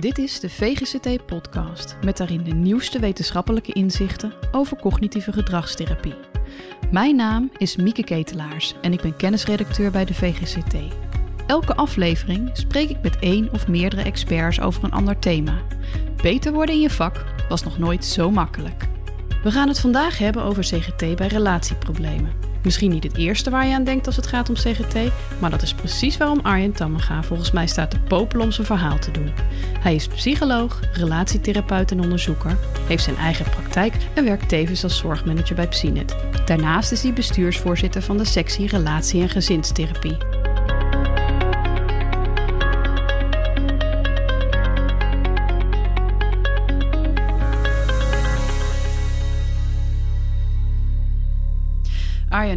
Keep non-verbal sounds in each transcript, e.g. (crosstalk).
Dit is de VGCT-podcast met daarin de nieuwste wetenschappelijke inzichten over cognitieve gedragstherapie. Mijn naam is Mieke Ketelaars en ik ben kennisredacteur bij de VGCT. Elke aflevering spreek ik met één of meerdere experts over een ander thema. Beter worden in je vak was nog nooit zo makkelijk. We gaan het vandaag hebben over CGT bij relatieproblemen. Misschien niet het eerste waar je aan denkt als het gaat om CGT, maar dat is precies waarom Arjen Tammenga volgens mij staat te popelen om zijn verhaal te doen. Hij is psycholoog, relatietherapeut en onderzoeker, heeft zijn eigen praktijk en werkt tevens als zorgmanager bij Psinet. Daarnaast is hij bestuursvoorzitter van de sectie Relatie- en Gezinstherapie.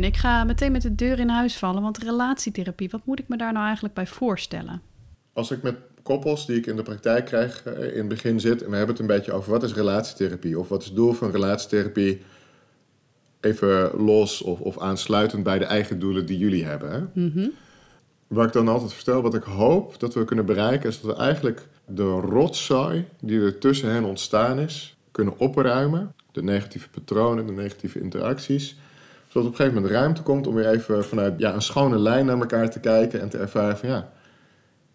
Ik ga meteen met de deur in huis vallen, want relatietherapie, wat moet ik me daar nou eigenlijk bij voorstellen? Als ik met koppels die ik in de praktijk krijg eh, in het begin zit en we hebben het een beetje over wat is relatietherapie of wat is het doel van relatietherapie, even los of, of aansluitend bij de eigen doelen die jullie hebben. Hè? Mm Waar ik dan altijd vertel, wat ik hoop dat we kunnen bereiken, is dat we eigenlijk de rotzooi die er tussen hen ontstaan is, kunnen opruimen. De negatieve patronen, de negatieve interacties zodat op een gegeven moment ruimte komt om weer even vanuit ja, een schone lijn naar elkaar te kijken en te ervaren van ja,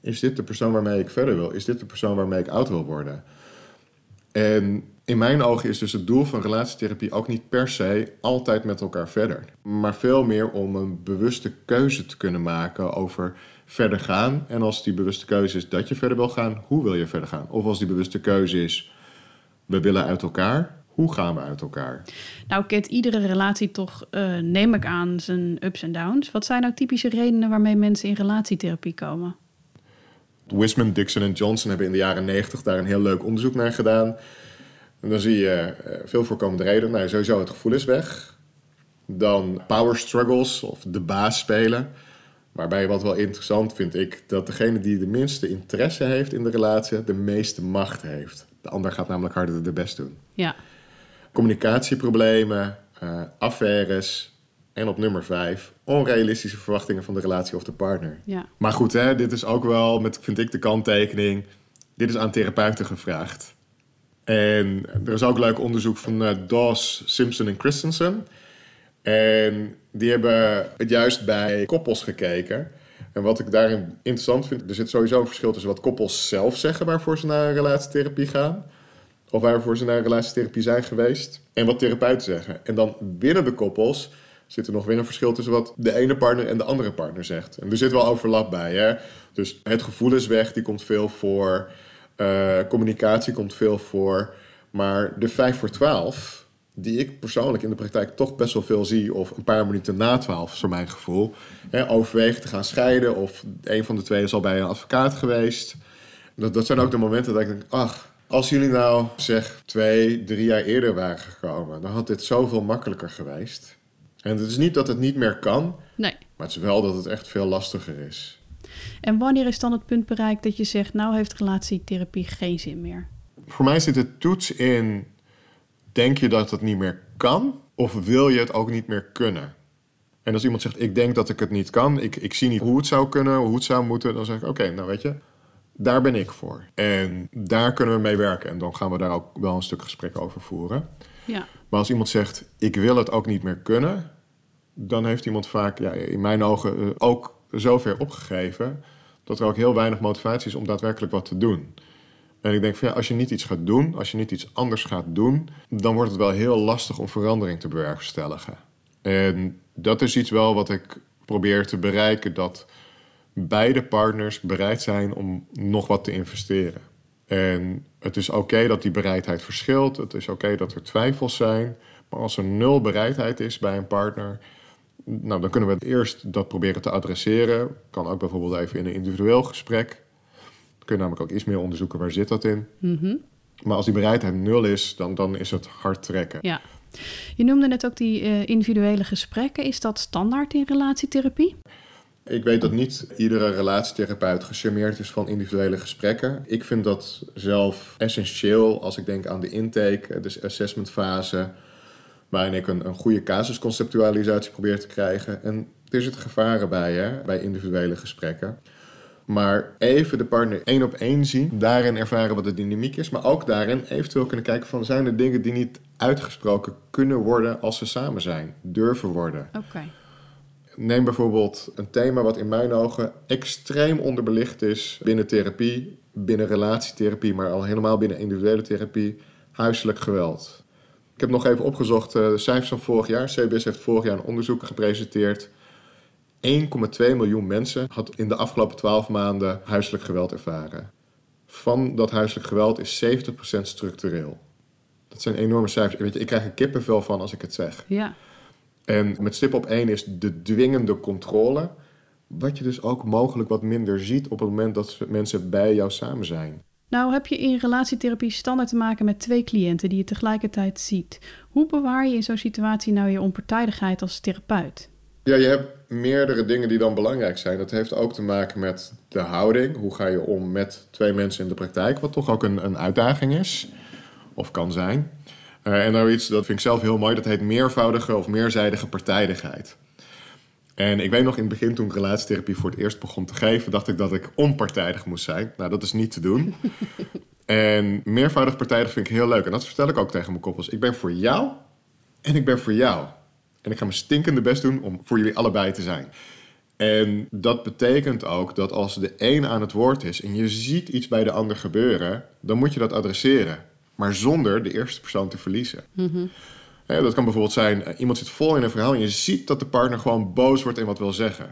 is dit de persoon waarmee ik verder wil? Is dit de persoon waarmee ik oud wil worden? En in mijn ogen is dus het doel van relatietherapie ook niet per se altijd met elkaar verder. Maar veel meer om een bewuste keuze te kunnen maken over verder gaan. En als die bewuste keuze is dat je verder wil gaan, hoe wil je verder gaan? Of als die bewuste keuze is, we willen uit elkaar, hoe gaan we uit elkaar? Nou, kent iedere relatie toch, uh, neem ik aan, zijn ups en downs. Wat zijn nou typische redenen waarmee mensen in relatietherapie komen? Wisman, Dixon en Johnson hebben in de jaren 90 daar een heel leuk onderzoek naar gedaan. En dan zie je uh, veel voorkomende redenen. Nou, sowieso het gevoel is weg. Dan power struggles of de baas spelen. Waarbij wat wel interessant vind ik, dat degene die de minste interesse heeft in de relatie, de meeste macht heeft. De ander gaat namelijk harder de best doen. Ja communicatieproblemen, uh, affaires. En op nummer vijf, onrealistische verwachtingen van de relatie of de partner. Ja. Maar goed, hè, dit is ook wel, met, vind ik, de kanttekening. Dit is aan therapeuten gevraagd. En er is ook leuk onderzoek van uh, Dawes, Simpson en Christensen. En die hebben het juist bij koppels gekeken. En wat ik daarin interessant vind, er zit sowieso een verschil tussen wat koppels zelf zeggen waarvoor ze naar relatietherapie gaan of waarvoor ze naar relatietherapie zijn geweest en wat therapeuten zeggen. En dan binnen de koppels zit er nog weer een verschil tussen wat de ene partner en de andere partner zegt. En er zit wel overlap bij. Hè? Dus het gevoel is weg, die komt veel voor. Uh, communicatie komt veel voor. Maar de 5 voor 12, die ik persoonlijk in de praktijk toch best wel veel zie, of een paar minuten na 12, is voor mijn gevoel, hè, overwegen te gaan scheiden, of een van de twee is al bij een advocaat geweest. Dat, dat zijn ook de momenten dat ik denk, ach, als jullie nou zeg twee, drie jaar eerder waren gekomen, dan had dit zoveel makkelijker geweest. En het is niet dat het niet meer kan, nee. maar het is wel dat het echt veel lastiger is. En wanneer is dan het punt bereikt dat je zegt, nou heeft relatietherapie geen zin meer? Voor mij zit de toets in, denk je dat het niet meer kan of wil je het ook niet meer kunnen? En als iemand zegt, ik denk dat ik het niet kan, ik, ik zie niet hoe het zou kunnen, hoe het zou moeten, dan zeg ik, oké, nou weet je, daar ben ik voor. En daar kunnen we mee werken. En dan gaan we daar ook wel een stuk gesprek over voeren. Ja. Maar als iemand zegt, ik wil het ook niet meer kunnen, dan heeft iemand vaak, ja, in mijn ogen, eh, ook zover opgegeven dat er ook heel weinig motivatie is om daadwerkelijk wat te doen. En ik denk van ja, als je niet iets gaat doen, als je niet iets anders gaat doen, dan wordt het wel heel lastig om verandering te bewerkstelligen. En dat is iets wel wat ik probeer te bereiken, dat beide partners bereid zijn om nog wat te investeren. En het is oké dat die bereidheid verschilt. Het is oké dat er twijfels zijn. Maar als er nul bereidheid is bij een partner, nou, dan kunnen we eerst dat proberen te adresseren. Kan ook bijvoorbeeld even in een individueel gesprek. Dan kun je namelijk ook iets meer onderzoeken waar zit dat in. Mm Maar als die bereidheid nul is, dan, dan is het hard trekken. Ja. Je noemde net ook die uh, individuele gesprekken. Is dat standaard in relatietherapie? Ik weet dat niet iedere relatietherapeut gecharmeerd is van individuele gesprekken. Ik vind dat zelf essentieel als ik denk aan de intake, de assessmentfase, waarin ik een, een goede casusconceptualisatie probeer te krijgen. En er zitten gevaren bij, hè, bij individuele gesprekken. Maar even de partner één op één zien, daarin ervaren wat de dynamiek is, maar ook daarin eventueel kunnen kijken van zijn er dingen die niet uitgesproken kunnen worden als ze samen zijn, durven worden. Oké. Neem bijvoorbeeld een thema wat in mijn ogen extreem onderbelicht is binnen therapie, binnen relatietherapie, maar al helemaal binnen individuele therapie, huiselijk geweld. Ik heb nog even opgezocht uh, de cijfers van vorig jaar. CBS heeft vorig jaar een onderzoek gepresenteerd. 1,2 miljoen mensen had in de afgelopen 12 maanden huiselijk geweld ervaren. Van dat huiselijk geweld is 70% structureel. Dat zijn enorme cijfers. Weet je, ik krijg er kippenvel van als ik het zeg. Ja. En met stip op één is de dwingende controle. Wat je dus ook mogelijk wat minder ziet op het moment dat mensen bij jou samen zijn. Nou heb je in relatietherapie standaard te maken met twee cliënten die je tegelijkertijd ziet. Hoe bewaar je in zo'n situatie nou je onpartijdigheid als therapeut? Ja, je hebt meerdere dingen die dan belangrijk zijn. Dat heeft ook te maken met de houding. Hoe ga je om met twee mensen in de praktijk, wat toch ook een, een uitdaging is, of kan zijn. Uh, en nou iets, dat vind ik zelf heel mooi, dat heet meervoudige of meerzijdige partijdigheid. En ik weet nog in het begin, toen ik relatietherapie voor het eerst begon te geven, dacht ik dat ik onpartijdig moest zijn. Nou, dat is niet te doen. (laughs) en meervoudig partijdig vind ik heel leuk. En dat vertel ik ook tegen mijn koppels. Ik ben voor jou en ik ben voor jou. En ik ga mijn stinkende best doen om voor jullie allebei te zijn. En dat betekent ook dat als de een aan het woord is en je ziet iets bij de ander gebeuren, dan moet je dat adresseren. Maar zonder de eerste persoon te verliezen. Mm dat kan bijvoorbeeld zijn, eh, iemand zit vol in een verhaal en je ziet dat de partner gewoon boos wordt en wat wil zeggen.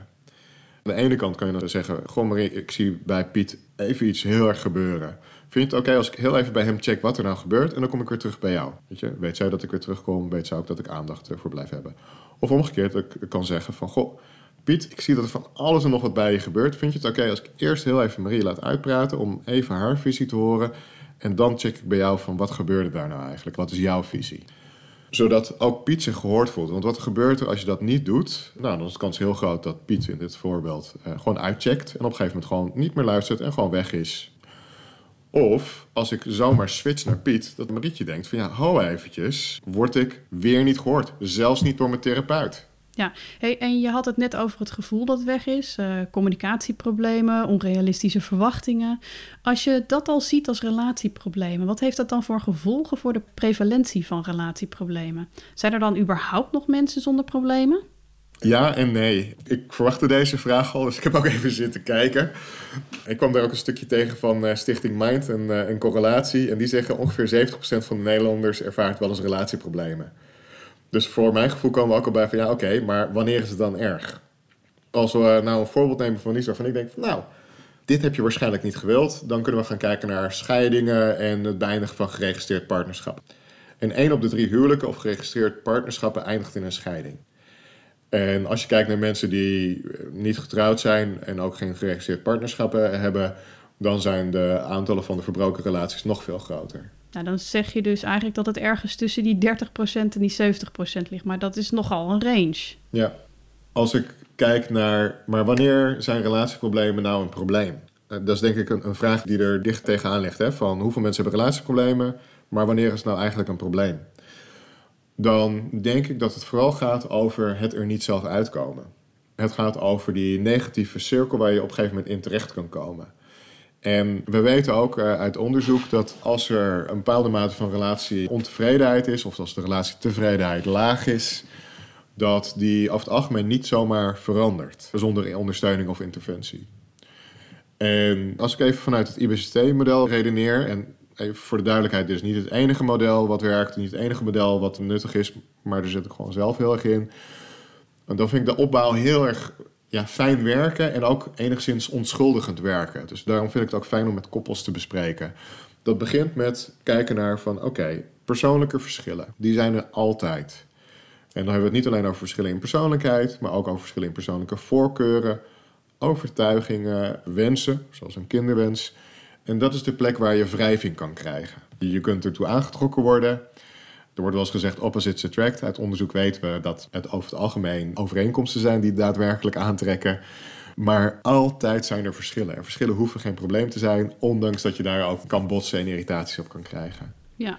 Aan de ene kant kan je dan zeggen, goh Marie, ik zie bij Piet even iets heel erg gebeuren. Vind je het oké als ik heel even bij hem check wat er nou gebeurt en dan kom ik weer terug bij jou? Weet, je? weet zij dat ik weer terugkom? Weet zij ook dat ik aandacht ervoor blijf hebben? Of omgekeerd, ik kan zeggen van, goh, Piet, ik zie dat er van alles en nog wat bij je gebeurt. Vind je het oké als ik eerst heel even Marie laat uitpraten om even haar visie te horen en dan check ik bij jou van wat gebeurde daar nou eigenlijk? Wat is jouw visie? Zodat ook Piet zich gehoord voelt. Want wat gebeurt er als je dat niet doet? Nou, dan is de kans heel groot dat Piet in dit voorbeeld uh, gewoon uitcheckt. En op een gegeven moment gewoon niet meer luistert en gewoon weg is. Of als ik zomaar switch naar Piet, dat Marietje denkt van ja, ho eventjes, word ik weer niet gehoord. Zelfs niet door mijn therapeut. Ja, hey, en je had het net over het gevoel dat weg is, uh, communicatieproblemen, onrealistische verwachtingen. Als je dat al ziet als relatieproblemen, wat heeft dat dan voor gevolgen voor de prevalentie van relatieproblemen? Zijn er dan überhaupt nog mensen zonder problemen? Ja en nee. Ik verwachtte deze vraag al, dus ik heb ook even zitten kijken. Ik kwam daar ook een stukje tegen van uh, Stichting Mind, een, uh, een correlatie. En die zeggen ongeveer 70% van de Nederlanders ervaart wel eens relatieproblemen. Dus voor mijn gevoel komen we ook al bij van ja, oké, maar wanneer is het dan erg? Als we nou een voorbeeld nemen van iets waarvan ik denk nou, dit heb je waarschijnlijk niet gewild, dan kunnen we gaan kijken naar scheidingen en het beëindigen van geregistreerd partnerschap. En één op de drie huwelijken of geregistreerd partnerschappen eindigt in een scheiding. En als je kijkt naar mensen die niet getrouwd zijn en ook geen geregistreerd partnerschappen hebben, dan zijn de aantallen van de verbroken relaties nog veel groter. Nou, dan zeg je dus eigenlijk dat het ergens tussen die 30% en die 70% ligt. Maar dat is nogal een range. Ja. Als ik kijk naar, maar wanneer zijn relatieproblemen nou een probleem? Eh, dat is denk ik een, een vraag die er dicht tegenaan ligt. Hè? Van hoeveel mensen hebben relatieproblemen, maar wanneer is het nou eigenlijk een probleem? Dan denk ik dat het vooral gaat over het er niet zelf uitkomen. Het gaat over die negatieve cirkel waar je op een gegeven moment in terecht kan komen. En we weten ook uh, uit onderzoek dat als er een bepaalde mate van relatie ontevredenheid is, of als de relatietevredenheid laag is, dat die over het algemeen niet zomaar verandert zonder ondersteuning of interventie. En als ik even vanuit het IBCT-model redeneer, en even voor de duidelijkheid, dit is niet het enige model wat werkt, niet het enige model wat nuttig is, maar daar zit ik gewoon zelf heel erg in. Dan vind ik de opbouw heel erg ja, fijn werken en ook enigszins onschuldigend werken. Dus daarom vind ik het ook fijn om met koppels te bespreken. Dat begint met kijken naar van oké, persoonlijke verschillen. Die zijn er altijd. En dan hebben we het niet alleen over verschillen in persoonlijkheid, maar ook over verschillen in persoonlijke voorkeuren, overtuigingen, wensen, zoals een kinderwens. En dat is de plek waar je wrijving kan krijgen. Je kunt ertoe aangetrokken worden. Er wordt wel eens gezegd opposites attract. Uit onderzoek weten we dat het over het algemeen overeenkomsten zijn die daadwerkelijk aantrekken. Maar altijd zijn er verschillen. En verschillen hoeven geen probleem te zijn, ondanks dat je daar ook kan botsen en irritaties op kan krijgen. Ja.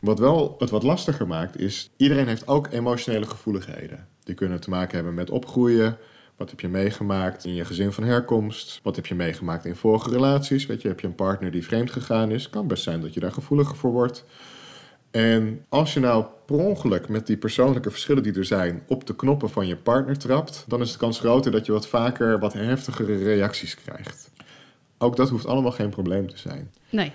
Wat wel het wat lastiger maakt, is iedereen heeft ook emotionele gevoeligheden. Die kunnen te maken hebben met opgroeien, Wat heb je meegemaakt in je gezin van herkomst? Wat heb je meegemaakt in vorige relaties? Weet je, heb je een partner die vreemd gegaan is? Kan best zijn dat je daar gevoeliger voor wordt. En als je nou per ongeluk met die persoonlijke verschillen die er zijn op de knoppen van je partner trapt, dan is de kans groter dat je wat vaker wat heftigere reacties krijgt. Ook dat hoeft allemaal geen probleem te zijn. Nee.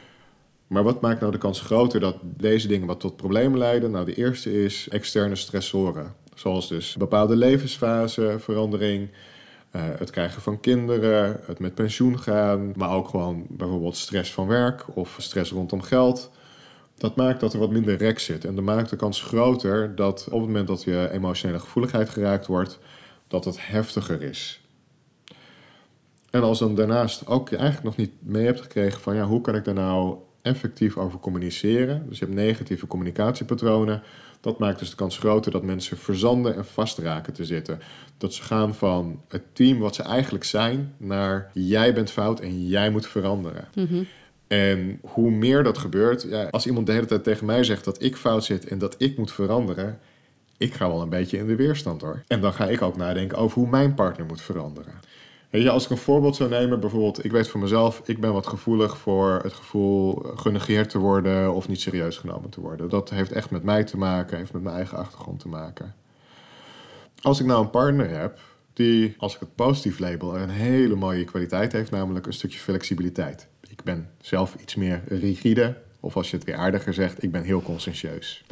Maar wat maakt nou de kans groter dat deze dingen wat tot problemen leiden? Nou, de eerste is externe stressoren. Zoals dus bepaalde levensfase, verandering, uh, het krijgen van kinderen, het met pensioen gaan, maar ook gewoon bijvoorbeeld stress van werk of stress rondom geld. Dat maakt dat er wat minder rek zit. En dat maakt de kans groter dat op het moment dat je emotionele gevoeligheid geraakt wordt, dat het heftiger is. En als dan daarnaast ook je eigenlijk nog niet mee hebt gekregen van ja, hoe kan ik daar nou effectief over communiceren. Dus je hebt negatieve communicatiepatronen. Dat maakt dus de kans groter dat mensen verzanden en vastraken te zitten. Dat ze gaan van het team wat ze eigenlijk zijn naar jij bent fout en jij moet veranderen. Mhm. En hoe meer dat gebeurt, ja, als iemand de hele tijd tegen mij zegt dat ik fout zit en dat ik moet veranderen, ik ga wel een beetje in de weerstand hoor. En dan ga ik ook nadenken over hoe mijn partner moet veranderen. Als ik een voorbeeld zou nemen, bijvoorbeeld, ik weet van mezelf, ik ben wat gevoelig voor het gevoel genegeerd te worden of niet serieus genomen te worden. Dat heeft echt met mij te maken, heeft met mijn eigen achtergrond te maken. Als ik nou een partner heb die, als ik het positief label, een hele mooie kwaliteit heeft, namelijk een stukje flexibiliteit. Ik ben zelf iets meer rigide, of als je het weer aardiger zegt, ik ben heel conscientieus.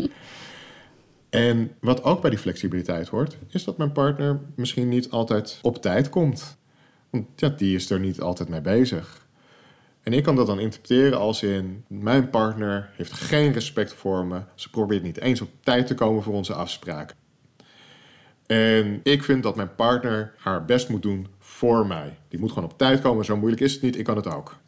En wat ook bij die flexibiliteit hoort, is dat mijn partner misschien niet altijd op tijd komt. Want ja, die is er niet altijd mee bezig. En ik kan dat dan interpreteren als in mijn partner heeft geen respect voor me. Ze probeert niet eens op tijd te komen voor onze afspraken. En ik vind dat mijn partner haar best moet doen voor mij. Die moet gewoon op tijd komen. Zo moeilijk is het niet. Ik kan het ook.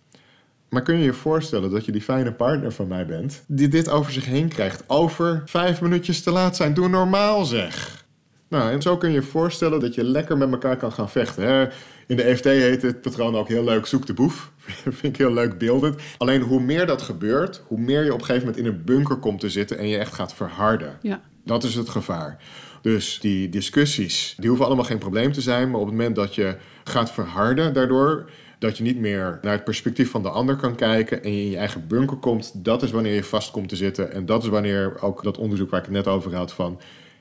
Maar kun je je voorstellen dat je die fijne partner van mij bent, die dit over zich heen krijgt? Over vijf minuutjes te laat zijn. Doe normaal zeg. Nou, en zo kun je je voorstellen dat je lekker met elkaar kan gaan vechten. Hè? In de EFT heet het patroon ook heel leuk zoek de boef. (laughs) Vind ik heel leuk beeldend. Alleen hoe meer dat gebeurt, hoe meer je op een gegeven moment in een bunker komt te zitten en je echt gaat verharden. Ja. Dat is het gevaar. Dus die discussies, die hoeven allemaal geen probleem te zijn. Maar op het moment dat je gaat verharden daardoor, dat je niet meer naar het perspectief van de ander kan kijken en je in je eigen bunker komt, dat is wanneer je vast komt te zitten. En dat is wanneer ook dat onderzoek waar ik het net over had van,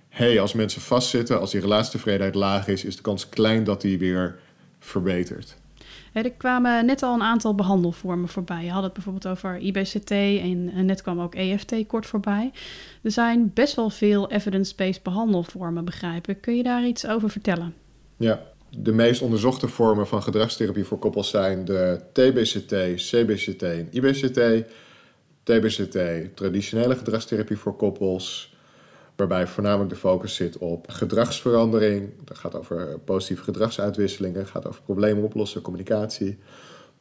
hé, hey, als mensen vastzitten, als die relatietevredenheid laag is, is de kans klein dat die weer verbeterd. er kwamen net al een aantal behandelvormen voorbij. Je had het bijvoorbeeld over IBCT en, en net kwam ook EFT kort voorbij. Er zijn best wel veel evidence-based behandelvormen, begrijpen. Kun je daar iets over vertellen? Ja, de meest onderzochte vormen van gedragstherapie voor koppels zijn de TBCT, CBCT en IBCT. TBCT, traditionele gedragstherapie voor koppels waarbij voornamelijk de focus zit op gedragsverandering. Dat gaat over positieve gedragsuitwisselingen, gaat over problemen oplossen, communicatie.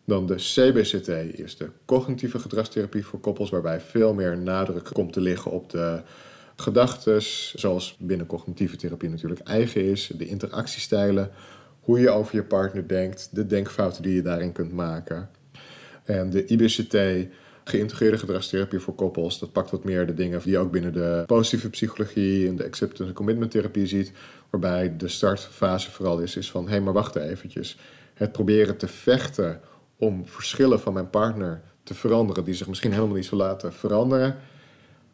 Dan de CBCT is de cognitieve gedragstherapie voor koppels, waarbij veel meer nadruk komt te liggen op de gedachten, zoals binnen cognitieve therapie natuurlijk eigen is, de interactiestijlen, hoe je over je partner denkt, de denkfouten die je daarin kunt maken. En de IBCT geïntegreerde gedragstherapie voor koppels. Dat pakt wat meer de dingen die je ook binnen de positieve psychologie en de acceptance en commitment therapie ziet. Waarbij de startfase vooral is, is van hé, hey, maar wacht eventjes. Het proberen te vechten om verschillen van mijn partner te veranderen, die zich misschien helemaal niet zo laten veranderen.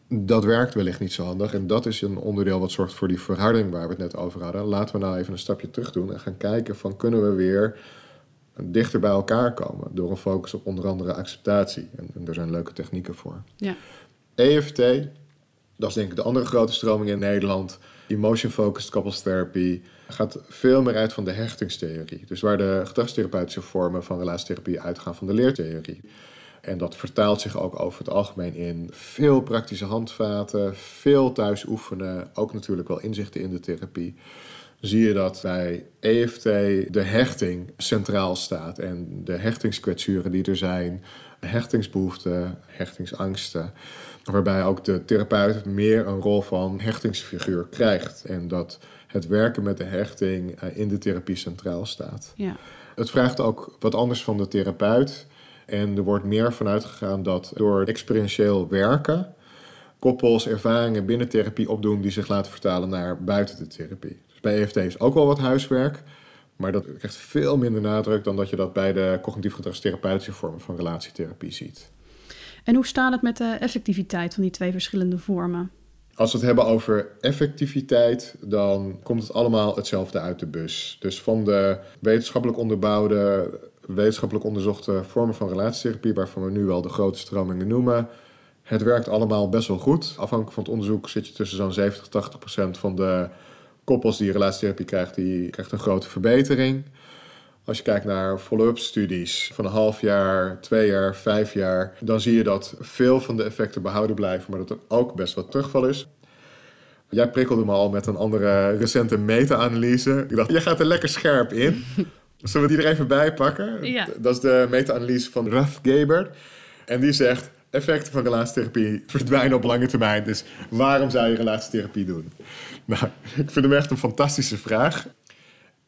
Dat werkt wellicht niet zo handig. En dat is een onderdeel wat zorgt voor die verharding waar we het net over hadden. Laten we nou even een stapje terug doen en gaan kijken van kunnen we weer dichter bij elkaar komen door een focus op onder andere acceptatie. En, en daar zijn leuke technieken voor. Ja. EFT, dat is denk ik de andere grote stroming in Nederland. Emotion Focused Couples Therapy gaat veel meer uit van de hechtingstheorie. Dus waar de gedragstherapeutische vormen van relatietherapie uitgaan van de leertheorie. En dat vertaalt zich ook over het algemeen in veel praktische handvaten, veel thuis oefenen, ook natuurlijk wel inzichten in de therapie zie je dat bij EFT de hechting centraal staat. En de hechtingskwetsuren die er zijn, hechtingsbehoeften, hechtingsangsten. Waarbij ook de therapeut meer een rol van hechtingsfiguur krijgt. En dat het werken met de hechting eh, in de therapie centraal staat. Ja. Het vraagt ook wat anders van de therapeut. En er wordt meer vanuit gegaan dat door experientieel werken koppels ervaringen binnen therapie opdoen die zich laten vertalen naar buiten de therapie. Dus bij EFT is ook wel wat huiswerk. Maar dat krijgt veel minder nadruk dan dat je dat bij de cognitief gedragstherapeutische vormen van relatietherapie ziet. En hoe staat het met de effectiviteit van die twee verschillende vormen? Als we het hebben over effectiviteit, dan komt het allemaal hetzelfde uit de bus. Dus van de wetenschappelijk onderbouwde, wetenschappelijk onderzochte vormen van relatietherapie, waarvan we nu wel de grote stromingen noemen, het werkt allemaal best wel goed. Afhankelijk van het onderzoek zit je tussen zo'n 70 80 procent van de koppels die relatietherapie krijgt, die krijgt een grote verbetering. Als je kijkt naar follow-up studies van een half jaar, twee jaar, vijf jaar, dan zie je dat veel van de effecten behouden blijven, maar dat er ook best wat terugval is. Jij prikkelde me al met een andere recente meta-analyse. Ik dacht, jij gaat er lekker scherp in. Zullen we die er even bij pakken? Ja. Dat is de meta-analyse van Ruth Gaber. En die zegt, effecten van relatietherapie verdwijnen op lange termijn. Dus waarom zou je relatietherapie doen? (laughs) Nou, ik vind hem echt een fantastische vraag.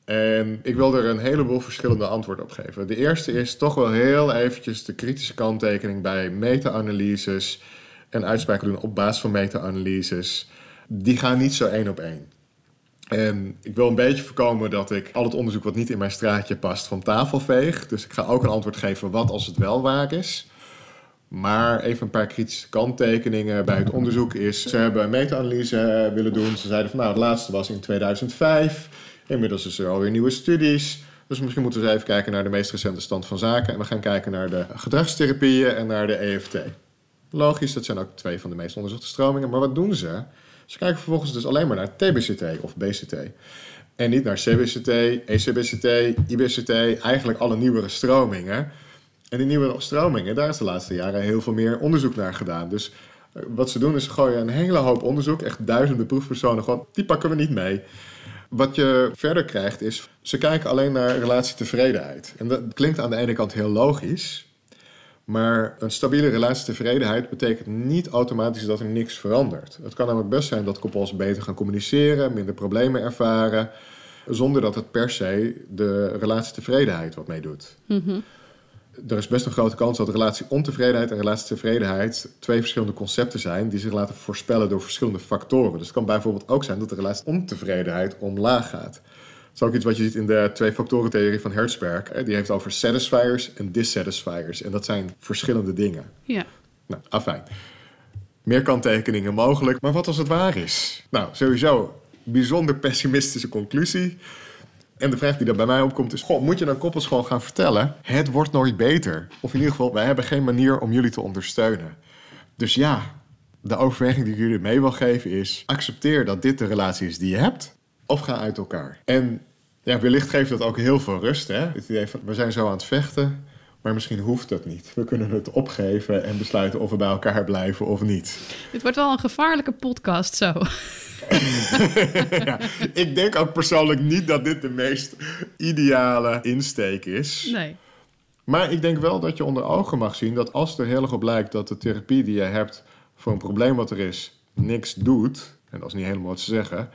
En ik wil er een heleboel verschillende antwoorden op geven. De eerste is toch wel heel eventjes de kritische kanttekening bij meta-analyses en uitspraken doen op basis van meta-analyses. Die gaan niet zo één op één. En ik wil een beetje voorkomen dat ik al het onderzoek wat niet in mijn straatje past van tafel veeg. Dus ik ga ook een antwoord geven wat als het wel waar is. Maar even een paar kritische kanttekeningen bij het onderzoek is... ze hebben een meta-analyse willen doen. Ze zeiden van nou, het laatste was in 2005. Inmiddels is er alweer nieuwe studies. Dus misschien moeten we even kijken naar de meest recente stand van zaken. En we gaan kijken naar de gedragstherapieën en naar de EFT. Logisch, dat zijn ook twee van de meest onderzochte stromingen. Maar wat doen ze? Ze kijken vervolgens dus alleen maar naar TBCT of BCT. En niet naar CBCT, ECBCT, IBCT, eigenlijk alle nieuwere stromingen. En die nieuwe stromingen, daar is de laatste jaren heel veel meer onderzoek naar gedaan. Dus eh, wat ze doen is ze gooien een hele hoop onderzoek, echt duizenden proefpersonen, gewoon, die pakken we niet mee. Wat je verder krijgt is, ze kijken alleen naar relatietevredenheid. En dat klinkt aan de ene kant heel logisch, maar een stabiele relatietevredenheid betekent niet automatisch dat er niks verandert. Het kan namelijk best zijn dat koppels beter gaan communiceren, minder problemen ervaren, zonder dat het per se de relatietevredenheid wat meedoet. Mhm. Er is best een grote kans dat relatieontevredenheid en relatietevredenheid twee verschillende concepten zijn die zich laten voorspellen door verschillende factoren. Dus het kan bijvoorbeeld ook zijn dat de relatieontevredenheid omlaag gaat. Is ook iets wat je ziet in de twee factoren theorie van Herzberg. hè. Die heeft over satisfiers en dissatisfiers. En dat zijn verschillende dingen. Ja. Nou, afijn. Meer kanttekeningen mogelijk. Maar wat als het waar is? Nou, sowieso bijzonder pessimistische conclusie. En de vraag die daar bij mij opkomt is... Goh, moet je dan koppels gewoon gaan vertellen... het wordt nooit beter. Of in ieder geval, wij hebben geen manier om jullie te ondersteunen. Dus ja, de overweging die ik jullie mee wil geven is... accepteer dat dit de relatie is die je hebt... of ga uit elkaar. En ja, wellicht geeft dat ook heel veel rust. Hè? Het idee van, we zijn zo aan het vechten... maar misschien hoeft dat niet. We kunnen het opgeven en besluiten of we bij elkaar blijven of niet. Dit wordt wel een gevaarlijke podcast zo. (laughs) ja, ik denk ook persoonlijk niet dat dit de meest ideale insteek is. Nee. Maar ik denk wel dat je onder ogen mag zien dat als er heel erg op lijkt dat de therapie die je hebt voor een probleem wat er is, niks doet, en dat is niet helemaal wat ze zeggen,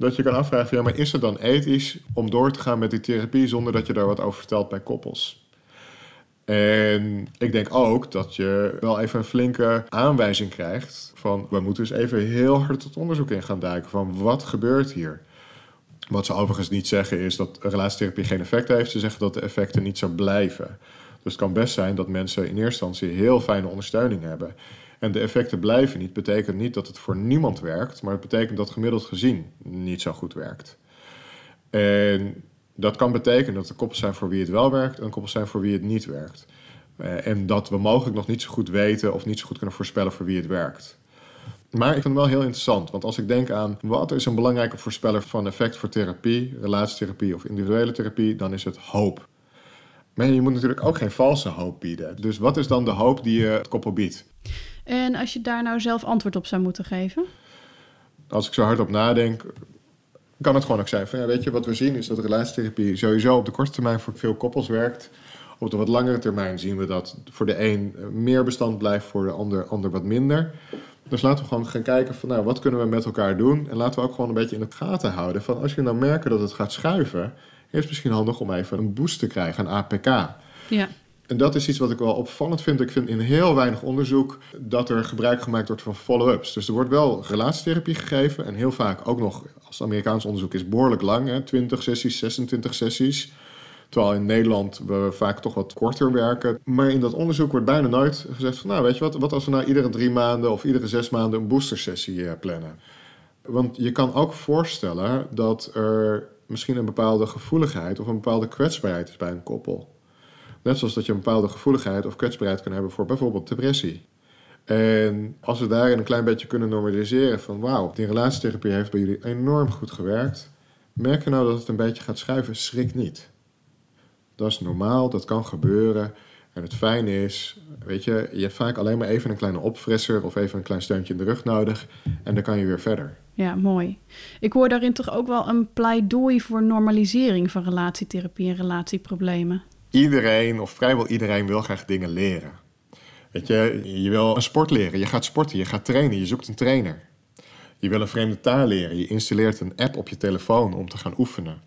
dat je kan afvragen, ja, maar is het dan ethisch om door te gaan met die therapie zonder dat je daar wat over vertelt bij koppels? En ik denk ook dat je wel even een flinke aanwijzing krijgt van we moeten eens even heel hard het onderzoek in gaan duiken van wat gebeurt hier. Wat ze overigens niet zeggen is dat relatietherapie geen effect heeft. Ze zeggen dat de effecten niet zo blijven. Dus het kan best zijn dat mensen in eerste instantie heel fijne ondersteuning hebben. En de effecten blijven niet. Betekent niet dat het voor niemand werkt, maar het betekent dat gemiddeld gezien niet zo goed werkt. En dat kan betekenen dat er koppels zijn voor wie het wel werkt en koppels zijn voor wie het niet werkt. Eh, en dat we mogelijk nog niet zo goed weten of niet zo goed kunnen voorspellen voor wie het werkt. Maar ik vind het wel heel interessant, want als ik denk aan wat is een belangrijke voorspeller van effect voor therapie, relatietherapie of individuele therapie, dan is het hoop. Maar je moet natuurlijk ook geen valse hoop bieden. Dus wat is dan de hoop die je het koppel biedt? En als je daar nou zelf antwoord op zou moeten geven? Als ik zo hard op nadenk, kan het gewoon ook zijn van, ja, weet je, wat we zien is dat relatietherapie sowieso op de korte termijn voor veel koppels werkt. Op de wat langere termijn zien we dat voor de een meer bestand blijft, voor de ander, ander wat minder. Dus laten we gewoon gaan kijken van, nou, wat kunnen we met elkaar doen? En laten we ook gewoon een beetje in de gaten houden van, als je nou merkt dat het gaat schuiven, is het misschien handig om even een boost te krijgen, een APK. Ja. En dat is iets wat ik wel opvallend vind. Ik vind in heel weinig onderzoek dat er gebruik gemaakt wordt van follow-ups. Dus er wordt wel relatietherapie gegeven. En heel vaak ook nog, als Amerikaans onderzoek is, behoorlijk lang. Hè, 20 sessies, 26 sessies. Terwijl in Nederland we vaak toch wat korter werken. Maar in dat onderzoek wordt bijna nooit gezegd van... nou, weet je wat, wat als we nou iedere drie maanden of iedere zes maanden een boostersessie uh, plannen? Want je kan ook voorstellen dat er misschien een bepaalde gevoeligheid... of een bepaalde kwetsbaarheid is bij een koppel. Net zoals dat je een bepaalde gevoeligheid of kwetsbaarheid kan hebben voor bijvoorbeeld depressie. En als we daarin een klein beetje kunnen normaliseren van wauw, die relatietherapie heeft bij jullie enorm goed gewerkt. Merk je nou dat het een beetje gaat schuiven, schrik niet. Dat is normaal, dat kan gebeuren. En het fijne is, weet je, je hebt vaak alleen maar even een kleine opfrisser of even een klein steuntje in de rug nodig. En dan kan je weer verder. Ja, mooi. Ik hoor daarin toch ook wel een pleidooi voor normalisering van relatietherapie en relatieproblemen iedereen of vrijwel iedereen wil graag dingen leren. Weet je, je wil een sport leren, je gaat sporten, je gaat trainen, je zoekt een trainer. Je wil een vreemde taal leren, je installeert een app op je telefoon om te gaan oefenen.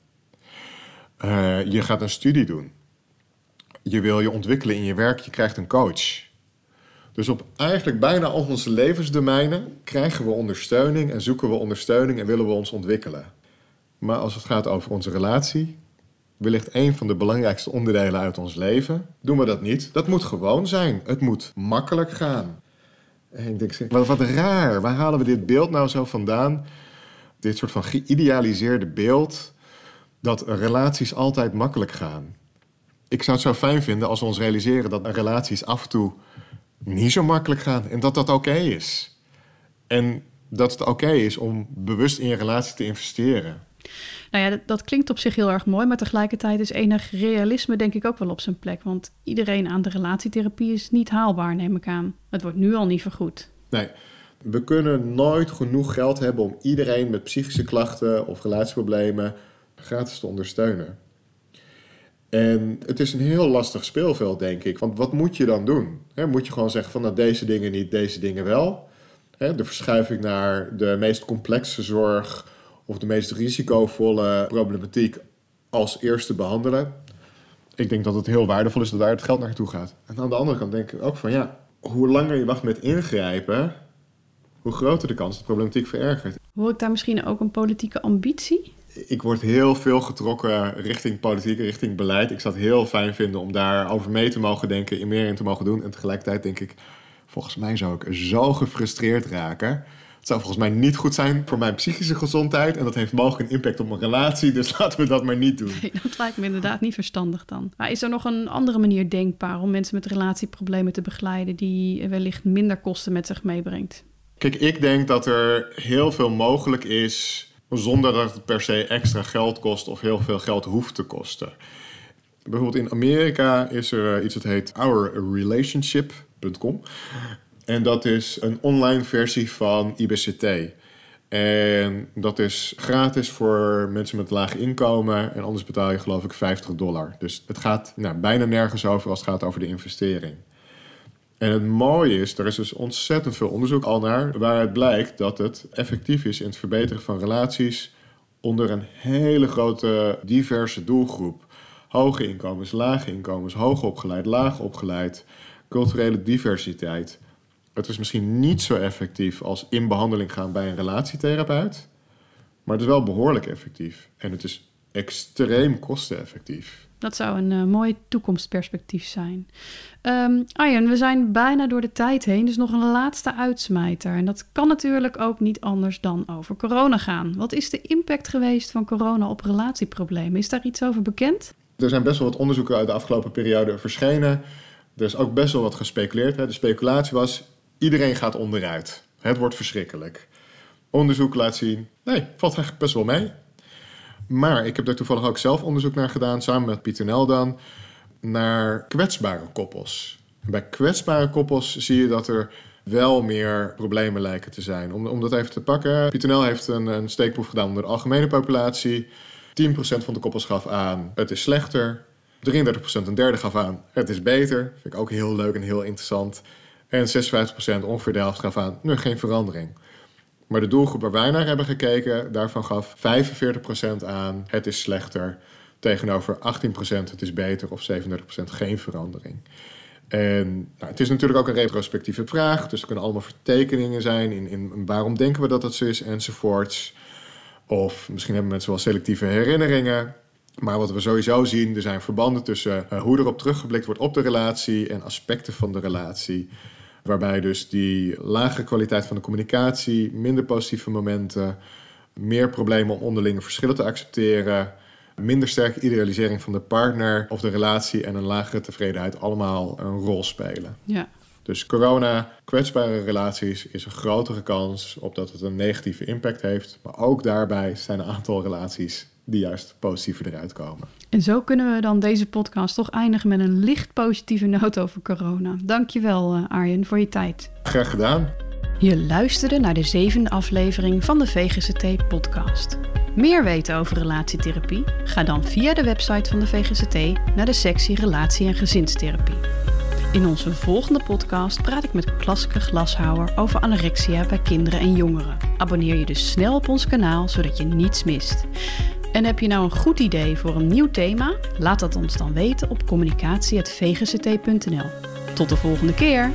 Uh, je gaat een studie doen. Je wil je ontwikkelen in je werk, je krijgt een coach. Dus op eigenlijk bijna al onze levensdomeinen krijgen we ondersteuning en zoeken we ondersteuning en willen we ons ontwikkelen. Maar als het gaat over onze relatie, wellicht een van de belangrijkste onderdelen uit ons leven, doen we dat niet. Dat moet gewoon zijn. Het moet makkelijk gaan. En ik denk, wat, wat raar. Waar halen we dit beeld nou zo vandaan? Dit soort van geïdealiseerde beeld dat relaties altijd makkelijk gaan. Ik zou het zo fijn vinden als we ons realiseren dat relaties af en toe niet zo makkelijk gaan en dat dat oké is. En dat het oké is om bewust in je relatie te investeren. Nou ja, dat, dat, klinkt op zich heel erg mooi, maar tegelijkertijd is enig realisme denk ik ook wel op zijn plek. Want iedereen aan de relatietherapie is niet haalbaar, neem ik aan. Het wordt nu al niet vergoed. Nee, we kunnen nooit genoeg geld hebben om iedereen met psychische klachten of relatieproblemen gratis te ondersteunen. En het is een heel lastig speelveld, denk ik. Want wat moet je dan doen? moet je gewoon zeggen van nou, deze dingen niet, deze dingen wel? de verschuiving naar de meest complexe zorg of de meest risicovolle problematiek als eerste behandelen. Ik denk dat het heel waardevol is dat daar het geld naartoe gaat. En aan de andere kant denk ik ook van ja, hoe langer je wacht met ingrijpen, hoe groter de kans dat de problematiek verergert. Hoor ik daar misschien ook een politieke ambitie? Ik word heel veel getrokken richting politiek, richting beleid. Ik zou het heel fijn vinden om daarover mee te mogen denken, in meer in te mogen doen. En tegelijkertijd denk ik, volgens mij zou ik zo gefrustreerd raken het zou volgens mij niet goed zijn voor mijn psychische gezondheid. En dat heeft mogelijk een impact op mijn relatie. Dus (laughs) laten we dat maar niet doen. Nee, dat lijkt me inderdaad niet verstandig dan. Maar is er nog een andere manier denkbaar om mensen met relatieproblemen te begeleiden die wellicht minder kosten met zich meebrengt? Kijk, ik denk dat er heel veel mogelijk is zonder dat het per se extra geld kost of heel veel geld hoeft te kosten. Bijvoorbeeld in Amerika is er eh, iets dat heet ourrelationship.com. En dat is een online versie van IBCT. En dat is gratis voor mensen met laag inkomen. En anders betaal je geloof ik 50 dollar. Dus het gaat nou, bijna nergens over als het gaat over de investering. En het mooie is, er is dus ontzettend veel onderzoek al naar... waaruit blijkt dat het effectief is in het verbeteren van relaties... onder een hele grote diverse doelgroep. Hoge inkomens, lage inkomens, hoog opgeleid, laag opgeleid... culturele diversiteit... Het is misschien niet zo effectief als in behandeling gaan bij een relatietherapeut. Maar het is wel behoorlijk effectief. En het is extreem kosteneffectief. Dat zou een uh, mooi toekomstperspectief zijn. Um, Arjen, we zijn bijna door de tijd heen, dus nog een laatste uitsmijter. En dat kan natuurlijk ook niet anders dan over corona gaan. Wat is de impact geweest van corona op relatieproblemen? Is daar iets over bekend? Er zijn best wel wat onderzoeken uit de afgelopen periode verschenen. Er is ook best wel wat gespeculeerd. Hè. De speculatie was, Iedereen gaat onderuit. Het wordt verschrikkelijk. Onderzoek laat zien, nee, valt eigenlijk best wel mee. Maar ik heb daar toevallig ook zelf onderzoek naar gedaan, samen met Pieter Nel dan, naar kwetsbare koppels. En bij kwetsbare koppels zie je dat er wel meer problemen lijken te zijn. Om, om dat even te pakken, Pieter Nel heeft een, een steekproef gedaan onder de algemene populatie. 10% van de koppels gaf aan, het is slechter. 33% een derde gaf aan, het is beter. Vind ik ook heel leuk en heel interessant. En 56% ongeveer de helft gaf aan, nu geen verandering. Maar de doelgroep waar wij naar hebben gekeken, daarvan gaf 45% aan, het is slechter. tegenover 18% het is beter of 37% geen verandering. En nou, het is natuurlijk ook een retrospectieve vraag, dus er kunnen allemaal vertekeningen zijn in, in waarom denken we dat dat zo is enzovoorts. Of misschien hebben mensen wel selectieve herinneringen. Maar wat we sowieso zien, er zijn verbanden tussen uh, hoe erop teruggeblikt wordt op de relatie en aspecten van de relatie. Waarbij dus die lagere kwaliteit van de communicatie, minder positieve momenten, meer problemen om onderlinge verschillen te accepteren, minder sterke idealisering van de partner of de relatie en een lagere tevredenheid allemaal een rol spelen. Ja. Dus corona, kwetsbare relaties, is een grotere kans op dat het een negatieve impact heeft. Maar ook daarbij zijn een aantal relaties die juist positiever eruit komen. En zo kunnen we dan deze podcast toch eindigen met een licht positieve noot over corona. Dankjewel uh, Arjen voor je tijd. Graag gedaan. Je luisterde naar de zevende aflevering van de VGCT-podcast. Meer weten over relatietherapie? Ga dan via de website van de VGCT naar de sectie Relatie- en Gezinstherapie. In onze volgende podcast praat ik met Klaske Glashouwer over anorexia bij kinderen en jongeren. Abonneer je dus snel op ons kanaal zodat je niets mist. En heb je nou een goed idee voor een nieuw thema? Laat dat ons dan weten op communicatie.vgct.nl. Tot de volgende keer!